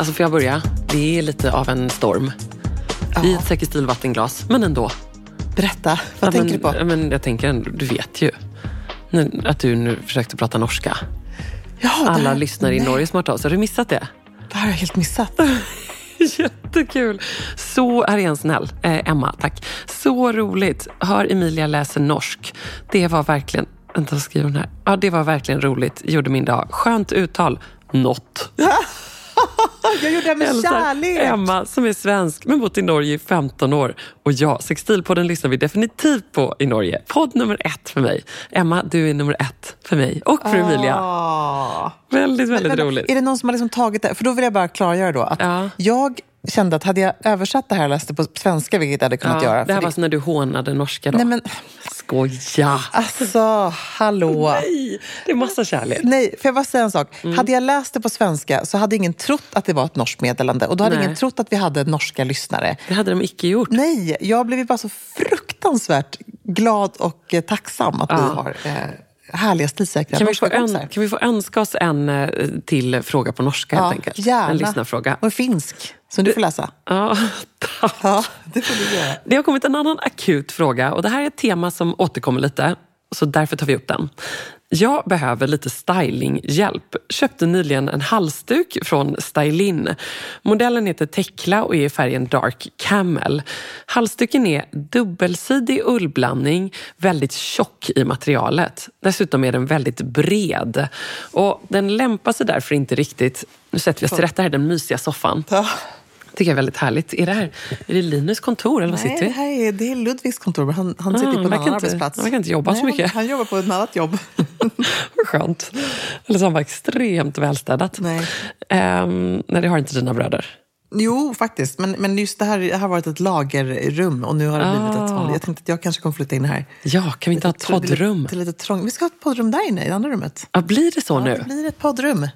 Alltså får jag börja? Det är lite av en storm. I ett Säker stil-vattenglas, men ändå. Berätta, vad Ja, tänker men, du på? ja, Men jag tänker, ändå- du vet ju att du nu försökte prata norska. Ja, Alla här- lyssnare i nej, Norge som har hört av sig. Har du missat det? Det här har jag helt missat. Jättekul! Så är en snäll. Eh, Emma, tack. Så roligt. Hör Emilia läser norsk. Det var verkligen... Vänta, vad skriver hon här? Ja, det var verkligen roligt. Gjorde min dag. Skönt uttal. Något. Jag gjorde det med Hälsar kärlek. Emma som är svensk men bott i Norge i 15 år. Och ja, Sextilpodden lyssnar vi definitivt på i Norge. Podd nummer ett för mig. Emma, du är nummer ett för mig och för Emilia. Ah. Väldigt, väldigt Men, roligt. Är det någon som har liksom tagit det? För då vill jag bara klargöra då att Ja. jag kände att hade jag översatt det här och läst det på svenska, vilket jag hade kunnat Ja, göra. det här var så när du hånade norska då. Nej men Skoja! alltså, hallå. Nej, det är massa kärlek. Nej, får jag bara säga en sak? Mm. Hade jag läst det på svenska så hade ingen trott att det var ett norskt meddelande och då hade Nej. ingen trott att vi hade norska lyssnare. Det hade de icke gjort. Nej, jag blev ju bara så fruktansvärt glad och eh, tacksam att vi Ja. har eh, härliga stilsäkra Kan vi, få kompisar. kan vi få önska oss en eh, till fråga på norska helt enkelt? gärna. En lyssnarfråga. Och finsk, som du får läsa. Ja, tack. Ja, det får du göra. Det har kommit en annan akut fråga och det här är ett tema som återkommer lite, så därför tar vi upp den. Jag behöver lite stylinghjälp. Köpte nyligen en halsduk från Stylin. Modellen heter Tekla och är i färgen Dark Camel. Halsduken är dubbelsidig ullblandning, väldigt tjock i materialet. Dessutom är den väldigt bred. Och den lämpar sig därför inte riktigt... Nu sätter vi oss till rätta här i den mysiga soffan. Tycker jag är väldigt härligt. Är det, här, är det Linus kontor eller vad Nej, sitter det här är, det är Ludvigs kontor, han, han sitter Ah, på en annan inte- arbetsplats. han verkar inte jobba så Nej, mycket. Han, han jobbar på ett annat jobb. Vad skönt. Eller så han var extremt välstädat. Nej. Ehm, nej, det har inte dina bröder. Jo, faktiskt. Men, men just det här det har varit ett lagerrum och nu har det blivit ett Ah. vanligt. Jag tänkte att jag kanske kommer flytta in här. Ja, kan vi inte ha ett poddrum? Det lite trångt. Vi ska ha ett poddrum där inne, i andra rummet. Ja, blir det så Ja, nu? det blir ett poddrum.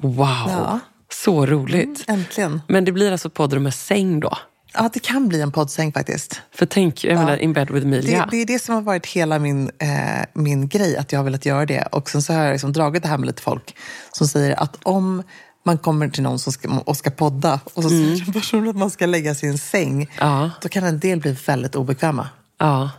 Wow, Ja. Så roligt. Äntligen. Men det blir alltså poddrum med säng då? Ja, det kan bli en poddsäng faktiskt. För tänk, jag menar, in bed with Emilia. Det, det är det som har varit hela min, eh, min grej, att jag har velat göra det. Och sen så har jag liksom dragit det här med lite folk som säger att om man kommer till någon som ska, och ska podda och så säger en person att man ska lägga sig i en säng, Mm. Ja. då kan en del bli väldigt obekväma. Ja.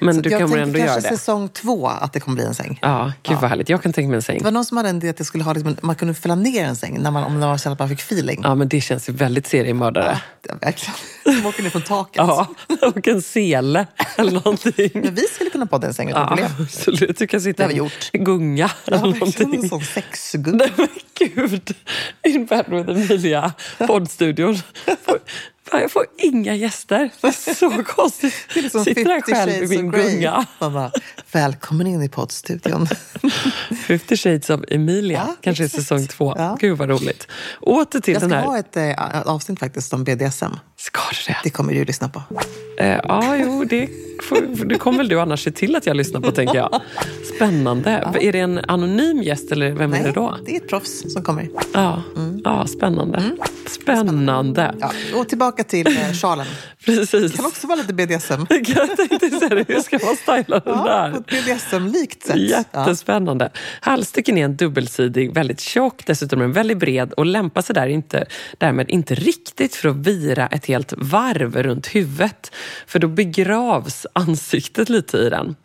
Men Så du jag kommer tänker ändå göra det? säsong två att det kommer bli en säng. Ja, gud vad härligt. Jag kan tänka mig en säng. Det var någon som hade en idé att jag skulle ha liksom, man kunde fälla ner en säng när man, om var så att man fick feeling. Ja, men det känns ju väldigt seriemördare. Var verkligen. Som åker ner från taket. Ja, och en sele eller någonting. Men vi skulle kunna podda en säng utan Ja, problem. absolut. Du kan sitta i en gjort. gunga eller Ja, verkligen en någonting. sån sexgubbe. Nej men gud! In bed with Emilia, poddstudion. Fan, Jag får inga gäster. Det är så konstigt. Det är liksom Sitter här 50 själv i min gunga. Bara, välkommen in i poddstudion. 50 shades of Emilia, Ja, kanske i exakt. säsong två. Ja. Gud vad roligt. Åter till Jag den ska här... ha ett eh, avsnitt faktiskt om BDSM. Ska du det? Det kommer du lyssna på. Eh, ja, jo, det, får, det kommer väl du annars se till att jag lyssnar på, tänker jag. Spännande. Är det en anonym gäst eller vem är det då? det är ett proffs som kommer. Ja, ja spännande. Spännande. Ja, och tillbaka till eh, sjalen. Precis. Det kan också vara lite BDSM. Jag tänkte säga det, hur ska man styla den Ja, på där? ett BDSM-likt sätt. Ja. Jättespännande. Halsduken är en dubbelsidig, väldigt tjock, dessutom den väldigt bred och lämpar sig där inte, därmed inte riktigt för att vira ett helt varv runt huvudet. För då begravs ansiktet lite i den.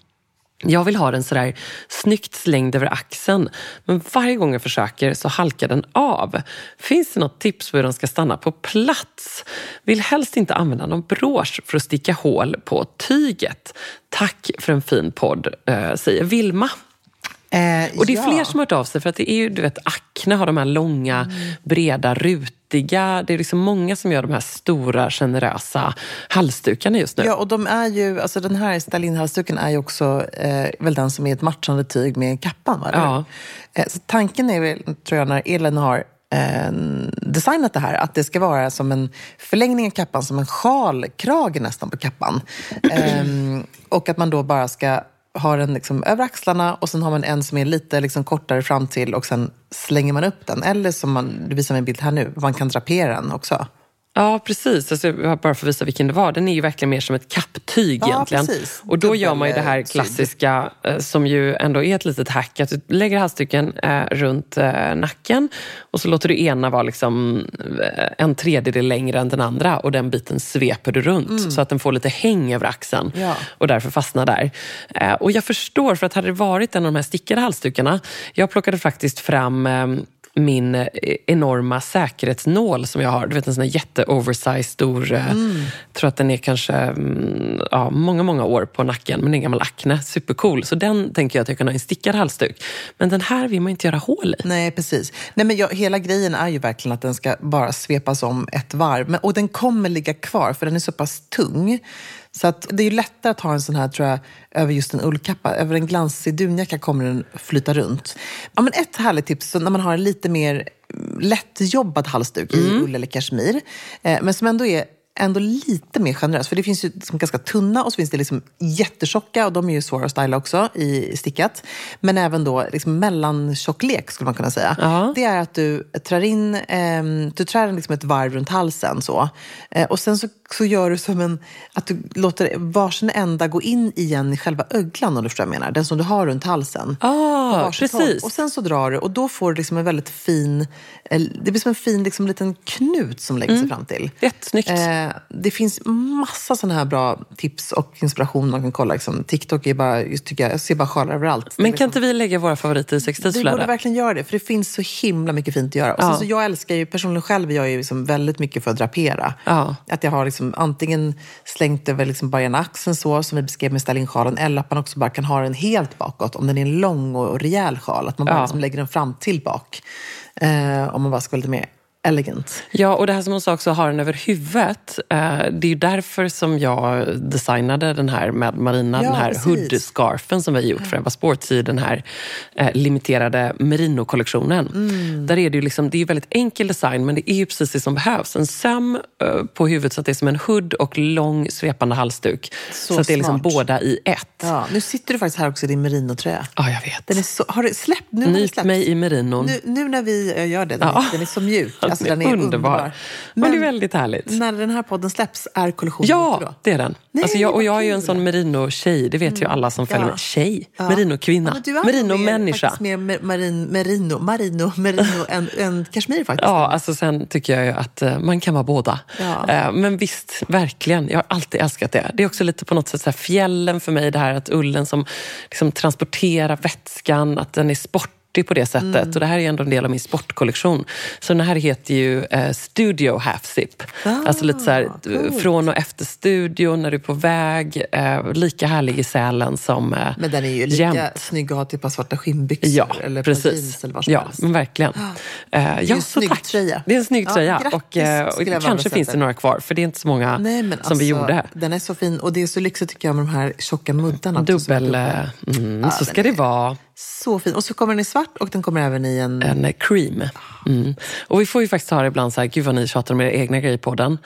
Jag vill ha den sådär snyggt slängd över axeln, men varje gång jag försöker så halkar den av. Finns det något tips på hur den ska stanna på plats? Vill helst inte använda någon brosch för att sticka hål på tyget. Tack för en fin podd, eh, säger Vilma. Eh, Och det är ja. fler som har hört av sig för att det är ju, du vet, Acne har de här långa, Mm. breda, rutiga. Det är liksom många som gör de här stora, generösa halsdukarna just nu. Ja, och de är ju, alltså den här Stalin-halsduken är ju också eh, väl den som är ett matchande tyg med kappan. Va? Ja. Eh, så tanken är väl, tror jag, när Elin har eh, designat det här, att det ska vara som en förlängning av kappan, som en sjalkrage nästan på kappan. Ehm, och att man då bara ska har den liksom över axlarna och sen har man en som är lite liksom kortare fram till och sen slänger man upp den. Eller som man, du visar mig en bild här nu, man kan drapera den också. Ja, precis. Alltså, bara för att visa vilken det var. Den är ju verkligen mer som ett kapptyg Ja, egentligen. precis. Och då gör man ju det här klassiska eh, som ju ändå är ett litet hack. Att du lägger halsduken eh, runt eh, nacken och så låter du ena vara liksom, eh, en tredjedel längre än den andra och den biten sveper du runt så att den får lite häng över axeln Ja. och därför fastnar där. Eh, och jag förstår, för att hade det varit en av de här stickade halsdukarna, jag plockade faktiskt fram eh, min eh, enorma säkerhetsnål som jag har. Du vet en sån här jätte-oversized stor. eh, tror att den är kanske mm, ja, många, många år på nacken. Men det är en gammal Acne. Supercool. Så den tänker jag att jag kan ha i en stickad halsduk. Men den här vill man inte göra hål i. Nej, precis. Nej, men jag, hela grejen är ju verkligen att den ska bara svepas om ett varv. Men, och den kommer ligga kvar, för den är så pass tung. Så att det är ju lättare att ha en sån här, tror jag, över just en ullkappa. Över en glansig dunjacka kommer den flyta runt. Ja, men ett härligt tips, så när man har en lite mer mm, lättjobbad halsduk i ull eller kashmir, eh, men som ändå är ändå lite mer generös. För det finns ju liksom ganska tunna och så finns det liksom jättetjocka och de är ju svåra att styla också i stickat. Men även då liksom mellantjocklek skulle man kunna säga. Ja. Det är att du trär in, ehm, du trär liksom ett varv runt halsen så. Eh, och sen så, så gör du som en, att du låter varsin ända gå in igen i själva öglan om du förstår vad jag menar. Den som du har runt halsen. Ah, håll. precis. Och sen så drar du och då får du liksom en väldigt fin, eh, det blir som en fin liksom, liten knut som lägger sig fram till. Jättesnyggt. Eh, det finns massa sådana här bra tips och inspiration man kan kolla. Liksom. TikTok är bara, just tycker jag, jag ser bara sjalar överallt. Men liksom- kan inte vi lägga våra favoriter i vi borde verkligen göra det, för det finns så himla mycket fint att göra. Och Ja. så jag älskar ju, personligen själv, jag är ju liksom väldigt mycket för att drapera. Ja. Att jag har liksom antingen slängt över liksom bara ena axeln så, som vi beskrev med Stalinsjalen, eller att man också bara kan ha den helt bakåt, om den är en lång och rejäl sjal. Att man bara Ja. liksom lägger den fram till bak. Eh, om man bara ska vara lite mer elegant. Ja, och det här som hon sa också, ha den över huvudet. Eh, det är ju därför som jag designade den här med Marina, Ja, den här hood-scarfen som vi har gjort för Ebba Sports i den här eh, limiterade merino-kollektionen. Mm. Där är det ju liksom, det är väldigt enkel design, men det är ju precis det som behövs. En söm eh, på huvudet så att det är som en hood och lång svepande halsduk. Så, Så att det är liksom smart. båda i ett. Ja, Ja, nu sitter du faktiskt här också i din merinotröja. jag vet. Den är så, har du släppt? Nu har det Nyt släppts. mig i merinon. Nu, nu när vi gör det, den, Ja. den är så mjuk. Alltså, den är underbar. Men, det är väldigt härligt. när den här podden släpps, är kollektionen Ja, då? det är den. Nej, alltså jag, och jag är ju en sån merino-tjej, det vet ju alla som följer Ja. mig. Tjej? Ja. Merino-kvinna? Ja, men du är nog mer- Merino-människa? mer marin, merino, marino, merino än, än kashmir faktiskt. Ja, alltså sen tycker jag ju att eh, man kan vara båda. Ja. Eh, men visst, verkligen. Jag har alltid älskat det. Det är också lite på något sätt så här fjällen för mig, det här att ullen som liksom transporterar vätskan, att den är sportig på det sättet. Mm. Och det här är ändå en del av min sportkollektion. Så den här heter ju eh, Studio Half Zip. Ah, alltså lite så här, coolt. från och efter studion, när du är på väg. Eh, lika härlig i Sälen som eh, Men den är ju lika jämt. snygg att ha till ett par svarta skinnbyxor Ja, eller par jeans precis. eller vad som Ja, helst. men verkligen. Eh, är ja, en snygg tack. tröja. Det är en snygg Ja, tröja. grattis, och, eh, och kanske finns det några kvar, för det är inte så många Nej, som alltså, vi gjorde. Den är så fin och det är så lyxigt tycker jag med de här tjocka muddarna. Dubbel... eh, Mm, Ja, så ska det vara. Så fin. Och så kommer den i svart och den kommer även i en... En cream. Mm. Och vi får ju faktiskt höra ibland så här, gud vad ni tjatar om era egna grejer på den.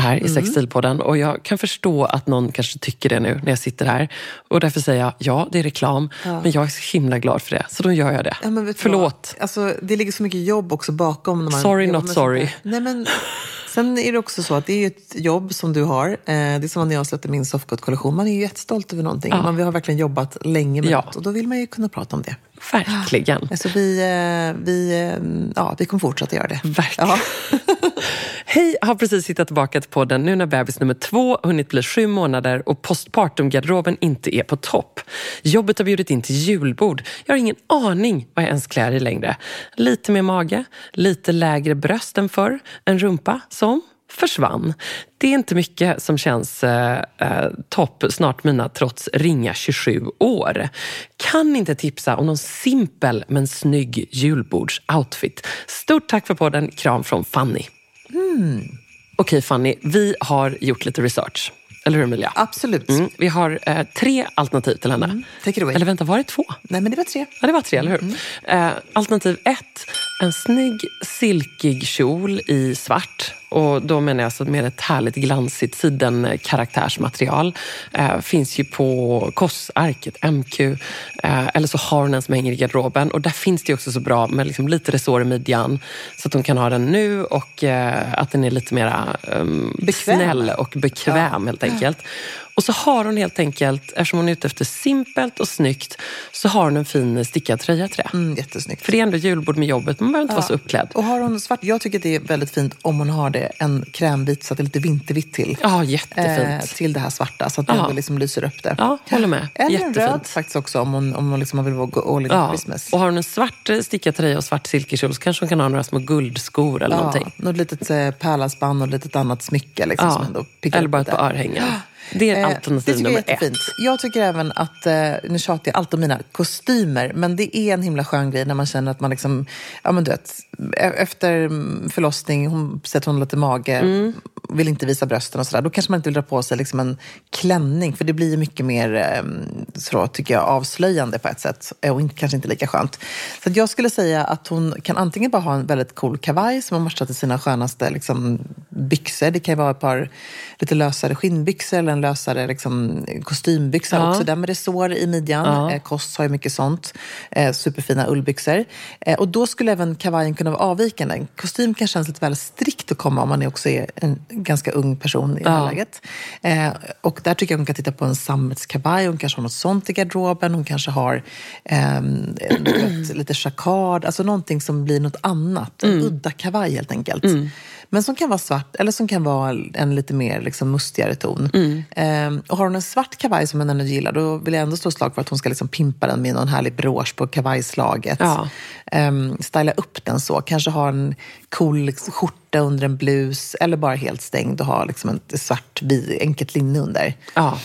Här Mm. i Sextilpodden. Och jag kan förstå att någon kanske tycker det nu när jag sitter här. Och därför säger jag, ja det är reklam. Men jag är så himla glad för det. Så då gör jag det. Ja, Förlåt. vad? Alltså, det ligger så mycket jobb också bakom. När man Sorry, not sorry. Nej, men, sen är det också så att det är ett jobb som du har. Eh, det är som när jag släppte min softcode-kollektion. Man är ju jättestolt över någonting. Ja. Man, vi har verkligen jobbat länge med Ja. något. Och då vill man ju kunna prata om det. Verkligen. Alltså, vi, eh, vi, eh, ja, vi kommer fortsätta göra det. Verkligen. Ja. Hej, har precis hittat tillbaka till podden nu när bebis nummer två hunnit bli sju månader och postpartumgarderoben inte är på topp. Jobbet har bjudit in till julbord. Jag har ingen aning vad jag ens klär i längre. Lite mer mage, lite lägre bröst än förr, en rumpa som försvann. Det är inte mycket som känns eh, eh topp snart mina trots ringa 27 år. Kan inte tipsa om någon simpel men snygg julbordsoutfit. Stort tack för podden. Kram från Fanny. Mm. Okej Fanny, vi har gjort lite research. Eller hur Emilia? Absolut. Mm, vi har eh, tre alternativ till henne. Mm. Eller vänta, var det två? Nej, men det var tre. Ja, det var tre, eller hur? Mm. Eh, alternativ ett, en snygg silkig kjol i svart. Och då menar jag alltså med ett härligt glansigt sidenkaraktärsmaterial. Eh, finns ju på kossarket, MQ. Eh, eller så har hon en som hänger i garderoben. Och där finns det också så bra med liksom lite resår i midjan. Så att hon kan ha den nu och eh, att den är lite mer um, snäll och bekväm ja. helt enkelt. Och så har hon helt enkelt, eftersom hon är ute efter simpelt och snyggt, så har hon en fin stickad tröja till det. Mm, jättesnyggt. För det är ändå julbord med jobbet, man behöver inte ja. vara så uppklädd. Och har hon svart, jag tycker det är väldigt fint om hon har det en krämvit så att det är lite vintervitt till. Ja, jättefint. Eh, till det här svarta, så att det liksom lyser upp det. Ja, håller med. Eller jättefint. en röd faktiskt också, om hon, om hon liksom vill gå all in ja. Christmas. Och har hon en svart eh, stickad tröja och svart silkeskjol så kanske hon kan ha några små guldskor eller ja, någonting. Något litet eh, pärlhalsband och ett litet annat smycke. Liksom, ja. som ändå eller bara ett par örhängen. Det är alternativ eh, det nummer jag ett. Jag tycker även att, eh, nu tjatar jag allt om mina kostymer, men det är en himla skön grej när man känner att man liksom, ja men du vet, e- efter förlossning, hon sätter hon lite mage, mm. vill inte visa brösten och sådär, då kanske man inte vill dra på sig liksom en klänning, för det blir mycket mer, eh, så tycker jag, avslöjande på ett sätt, och inte, kanske inte lika skönt. Så jag skulle säga att hon kan antingen bara ha en väldigt cool kavaj som hon matchar till sina skönaste liksom, byxor, det kan ju vara ett par lite lösare skinnbyxor eller en lösare liksom, kostymbyxa ja. också, där med resår i midjan. Ja. Eh, Kost har ju mycket sånt. Eh, superfina ullbyxor. Eh, och då skulle även kavajen kunna vara avvikande. En kostym kan kännas lite väl strikt att komma om man också är en ganska ung person i det här läget. Eh, och där tycker jag hon kan titta på en sammetskavaj. Hon kanske har något sånt i garderoben. Hon kanske har vet, lite chakad, alltså någonting som blir något annat. En mm. udda kavaj helt enkelt. Mm. Men som kan vara svart eller som kan vara en lite mer liksom, mustigare ton. Mm. Ehm, och har hon en svart kavaj som hon ändå gillar då vill jag ändå slå slag för att hon ska liksom pimpa den med någon härlig brosch på kavajslaget. Ja. Ehm, styla upp den så. Kanske ha en cool liksom, skjorta under en blus eller bara helt stängd och ha liksom ett svart enkelt linne under. Ja.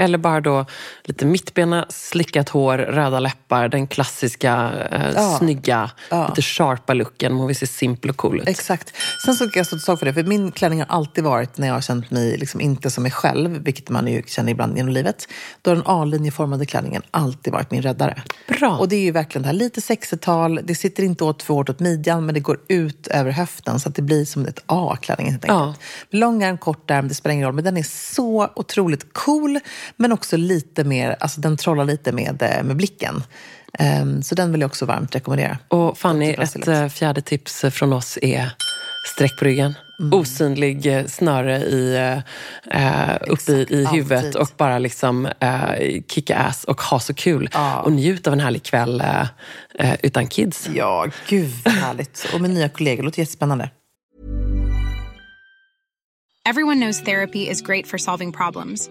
Eller bara då lite mittbena, slickat hår, röda läppar. Den klassiska, eh, ja. snygga, ja. lite sharpa looken. Man vill se simpel och cool ut. Exakt. Sen så jag stå sak för det. För min klänning har alltid varit, när jag har känt mig liksom inte som mig själv, vilket man ju känner ibland genom livet, då har den A-linjeformade klänningen alltid varit min räddare. Bra. Och det är ju verkligen det här lite 60-tal. Det sitter inte åt för hårt åt midjan, men det går ut över höften. Så att det blir som ett A-klänning helt enkelt. Ja. Lång ärm, kort ärm, det spelar ingen roll. Men den är så otroligt cool men också lite mer, alltså den trollar lite med, eh, med blicken. Um, så den vill jag också varmt rekommendera. Och Fanny, ett äh, fjärde tips från oss är sträck på ryggen. Mm. Osynlig snöre i, äh, uppe i, i huvudet alltid. och bara liksom äh, kicka ass och ha så kul. Ja. Och njut av en härlig kväll utan kids. Ja, gud vad härligt. Och med nya kollegor, det låter jättespännande. Everyone knows therapy is great for solving problems.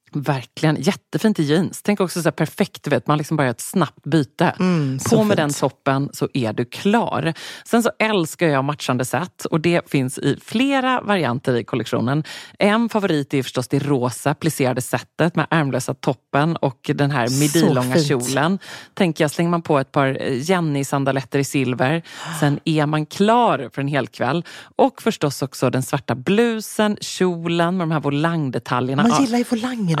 Verkligen. Jättefint i jeans. Tänk också så här perfekt, vet, man liksom bara gör ett snabbt byte. Mm, På med fint. den toppen så är du klar. Sen så älskar jag matchande set och det finns i flera varianter i kollektionen. En favorit är förstås det rosa plisserade setet med ärmlösa toppen och den här midilånga kjolen. Tänker jag, slänger man på ett par Jenny-sandaletter i silver, sen är man klar för en hel kväll. Och förstås också den svarta blusen, kjolen med de här volangdetaljerna. Man gillar ju volangerna.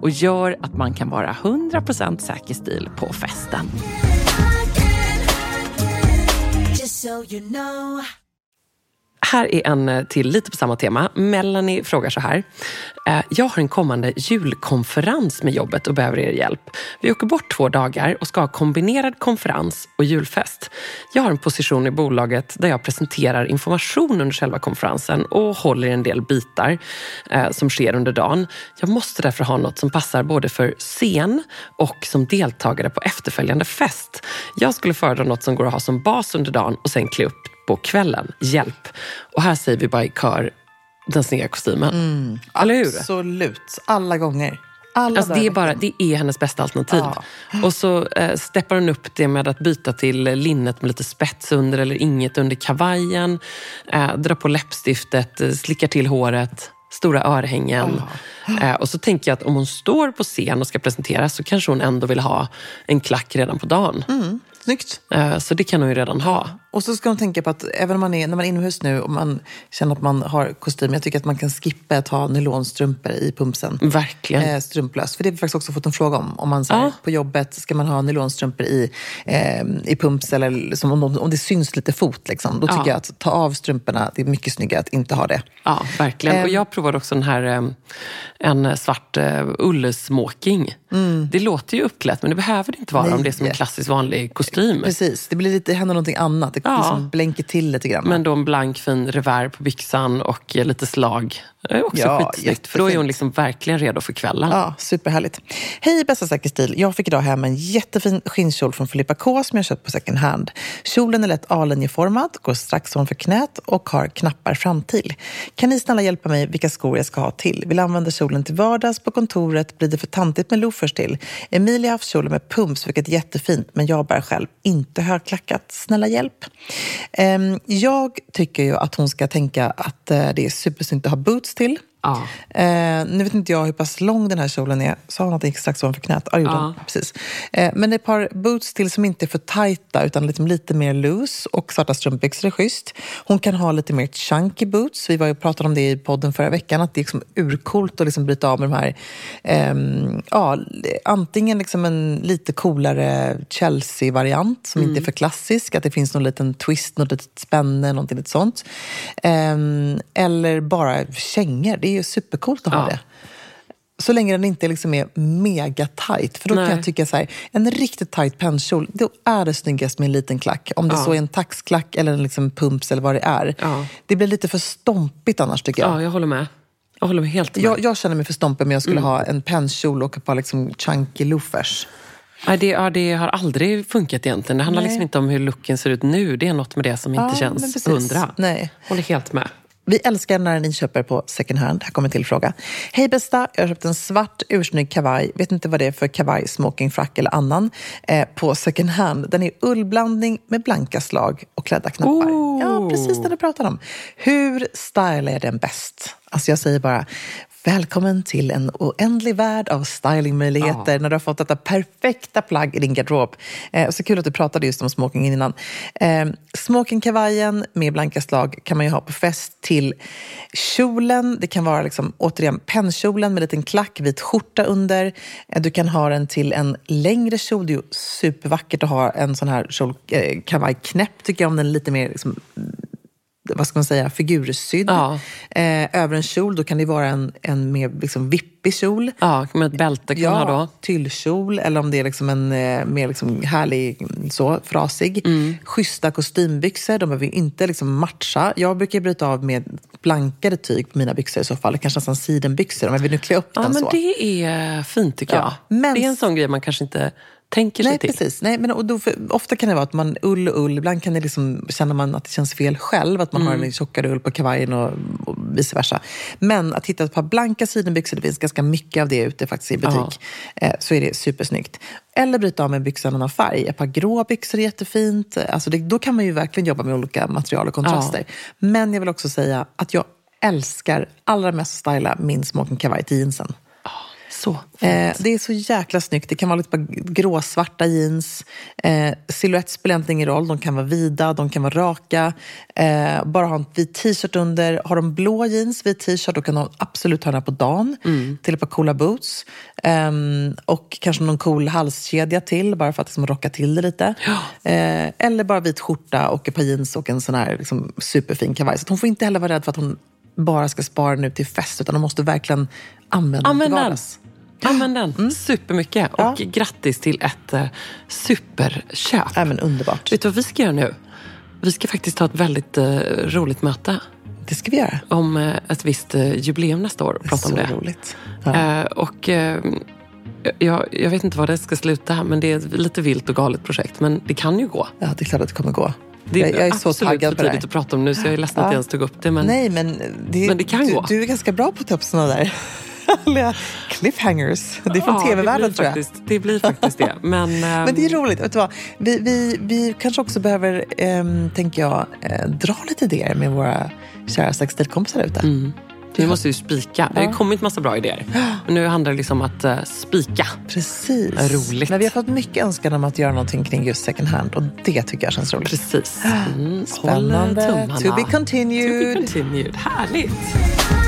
och gör att man kan vara 100% säker stil på festen. Här är en eh, till lite på samma tema. Melanie frågar så här. Eh, jag har en kommande julkonferens med jobbet och behöver er hjälp. Vi åker bort två dagar och ska ha kombinerad konferens och julfest. Jag har en position i bolaget där jag presenterar information under själva konferensen och håller i en del bitar eh, som sker under dagen. Jag måste därför ha något som passar både för scen och som deltagare på efterföljande fest. Jag skulle föredra något som går att ha som bas under dagen och sen klä upp på kvällen. Hjälp! Och här säger vi bara i kör den snygga kostymen. Eller hur? Absolut. Alla gånger. Alla Alltså det, är bara, det är hennes bästa alternativ. Ja. Och så eh, steppar hon upp det med att byta till linnet med lite spets under eller inget under kavajen. Eh, dra på läppstiftet, eh, slickar till håret, stora örhängen. Eh, och så tänker jag att om hon står på scen och ska presentera så kanske hon ändå vill ha en klack redan på dagen. Snyggt. Eh, så det kan hon ju redan ha. Och så ska man tänka på att även om man är, när man är inomhus nu och man känner att man har kostym, jag tycker att man kan skippa att ha nylonstrumpor i pumpsen. Verkligen. Eh, strumplöst. För det har vi faktiskt också fått en fråga om. Om man så här, Ja. på jobbet, ska man ha nylonstrumpor i, eh, i pumps eller liksom, om, de- om det syns lite fot. Liksom, då tycker Ja. jag att ta av strumporna, det är mycket snyggare att inte ha det. Ja, verkligen. Och Ehm. jag provade också den här, eh, en svart uh, ullsmoking. Det låter ju uppklätt, men det behöver det inte vara Mm. Nej. om det är som en klassisk vanlig kostym. Precis, det blir lite, det händer någonting annat. Det Ja. liksom blänker till lite grann. Men då en blank fin revär på byxan och lite slag. Det är också Ja, skitsnyggt, för då är hon liksom verkligen redo för kvällen. Ja, superhärligt. Hej bästa säker stil. Jag fick idag hem en jättefin skinnkjol från Filippa K som jag köpt på second hand. Kjolen är lätt A-linjeformad, går strax ovanför knät och har knappar fram till. Kan ni snälla hjälpa mig vilka skor jag ska ha till? Vill använda kjolen till vardags på kontoret. Blir det för tantigt med loafers till? Emilia har haft kjolen med pumps, vilket är jättefint, men jag bär själv inte högklackat. Snälla hjälp. Ehm, jag tycker ju att hon ska tänka att eh, det är supersnyggt att ha boots till. Ja. Eh, nu vet inte jag hur pass lång den här kjolen är. Sa hon att den gick strax ovanför knät? Ja, gjorde Ja. Precis. Eh, men ett par boots till som inte är för tajta utan liksom lite mer loose och svarta strumpbyxor är schysst. Hon kan ha lite mer chunky boots. Vi var ju pratade om det i podden förra veckan att det är liksom urcoolt att liksom bryta av med de här ehm, ja, antingen liksom en lite coolare Chelsea-variant som inte är för klassisk, att det finns någon liten twist, något litet spänne, någonting lite sånt. Ehm, eller bara kängor, det är ju supercoolt att ha Ja. det. Så länge den inte liksom är mega tight. För då Nej. kan jag tycka så här, en riktigt tight pennkjol, då är det snyggast med en liten klack. Om det Ja. så är en taxklack eller en liksom pumps eller vad det är. Ja. Det blir lite för stompigt annars tycker jag. Ja, jag håller med. Jag håller med helt med. Jag, jag känner mig för stompig om jag skulle Mm. ha en pennkjol och ett par liksom chunky loafers. Nej, det, ja, det har aldrig funkat egentligen. Det handlar Nej. liksom inte om hur looken ser ut nu. Det är något med det som inte Ja, känns hundra. Nej. Håller helt med. Vi älskar när ni köper på second hand. Här kommer en till fråga. Hej bästa, jag har köpt en svart ursnygg kavaj. Vet inte vad det är för kavaj, smokingfrack eller annan. Eh, på second hand. Den är ullblandning med blanka slag och klädda knappar. Oh. Ja, precis det du pratar om. Hur stylar jag den bäst? Alltså jag säger bara, välkommen till en oändlig värld av stylingmöjligheter när du har fått detta perfekta plagg i din garderob. Eh, så kul att du pratade just om smokingen innan. Eh, smokingkavajen med blanka slag kan man ju ha på fest till kjolen. Det kan vara liksom, återigen pennkjolen med en liten klack, vit skjorta under. Eh, du kan ha den till en längre kjol. Det är ju supervackert att ha en sån här kjol, eh, kavajknäpp tycker jag, om den är lite mer liksom, vad ska man säga, figursydd. Ja. Eh, över en kjol då kan det vara en, en mer liksom vippig kjol. Ja, med ett bälte kan man ha då. tyllkjol eller om det är liksom en eh, mer liksom härlig, så, frasig. Mm. Schyssta kostymbyxor, de behöver inte liksom matcha. Jag brukar bryta av med blankare tyg på mina byxor i så fall. Kanske nästan sidenbyxor om jag vill nu klä upp Ja, den men så. det är fint tycker Ja, jag. men- Det är en sån grej man kanske inte tänker sig Nej, till. precis. Nej, men och då, ofta kan det vara att man ull och ull, ibland kan det liksom, känner man att det känns fel själv, att man har en tjockare ull på kavajen och, och vice versa. Men att hitta ett par blanka sidenbyxor, det finns ganska mycket av det ute faktiskt i butik, eh, så är det supersnyggt. Eller bryta av med en annan färg. Ett par grå byxor är jättefint. Alltså det, då kan man ju verkligen jobba med olika material och kontraster. Men jag vill också säga att jag älskar allra mest att styla min smoking kavaj till jeansen. Så Eh, det är så jäkla snyggt. Det kan vara lite bara gråsvarta jeans. Eh, Silhuett spelar egentligen ingen roll. De kan vara vida, de kan vara raka. Eh, bara ha en vit t-shirt under. Har de blå jeans, vit t-shirt, då kan de absolut ha den här på dagen. Till ett par coola boots. Ehm, och kanske någon cool halskedja till, bara för att liksom rocka till det lite. Eh, eller bara vit skjorta och ett par jeans och en sån här liksom, superfin kavaj. Så hon får inte heller vara rädd för att hon bara ska spara ut till fest, utan hon måste verkligen använda den till vardags. Använd den supermycket. Ja. Och grattis till ett eh, superköp. Nej, men underbart. Vet du vad vi ska göra nu? Vi ska faktiskt ha ett väldigt eh, roligt möte Det ska vi göra. om eh, ett visst eh, jubileum nästa år. och Prata så om det. roligt. Ja. Och jag, jag vet inte var det ska sluta, men det är ett lite vilt och galet projekt. Men det kan ju gå. ja, det är klart att det kommer gå. Det är, jag, jag är så absolut taggad för tidigt att prata om nu, så jag är ledsen att Ja. jag ens tog upp det. Men Nej, men det, Men det kan du, gå. Du är ganska bra på att ta upp såna där härliga cliffhangers. Det är från Ja, tv-världen tror jag. faktiskt, Det blir faktiskt det. Men, Men det är ehm, roligt. Vet du vad? Vi, vi, vi kanske också behöver, ehm, tänker jag, eh, dra lite idéer med våra kära sextilkompisar ute. Mm. vi måste ju spika. Det har ju kommit massa bra idéer. Men nu handlar det liksom om att eh, spika. Precis. Roligt. Men vi har fått mycket önskan om att göra någonting kring just second hand och det tycker jag känns roligt. Precis. Mm, Spännande. To be continued. To be continued. Härligt.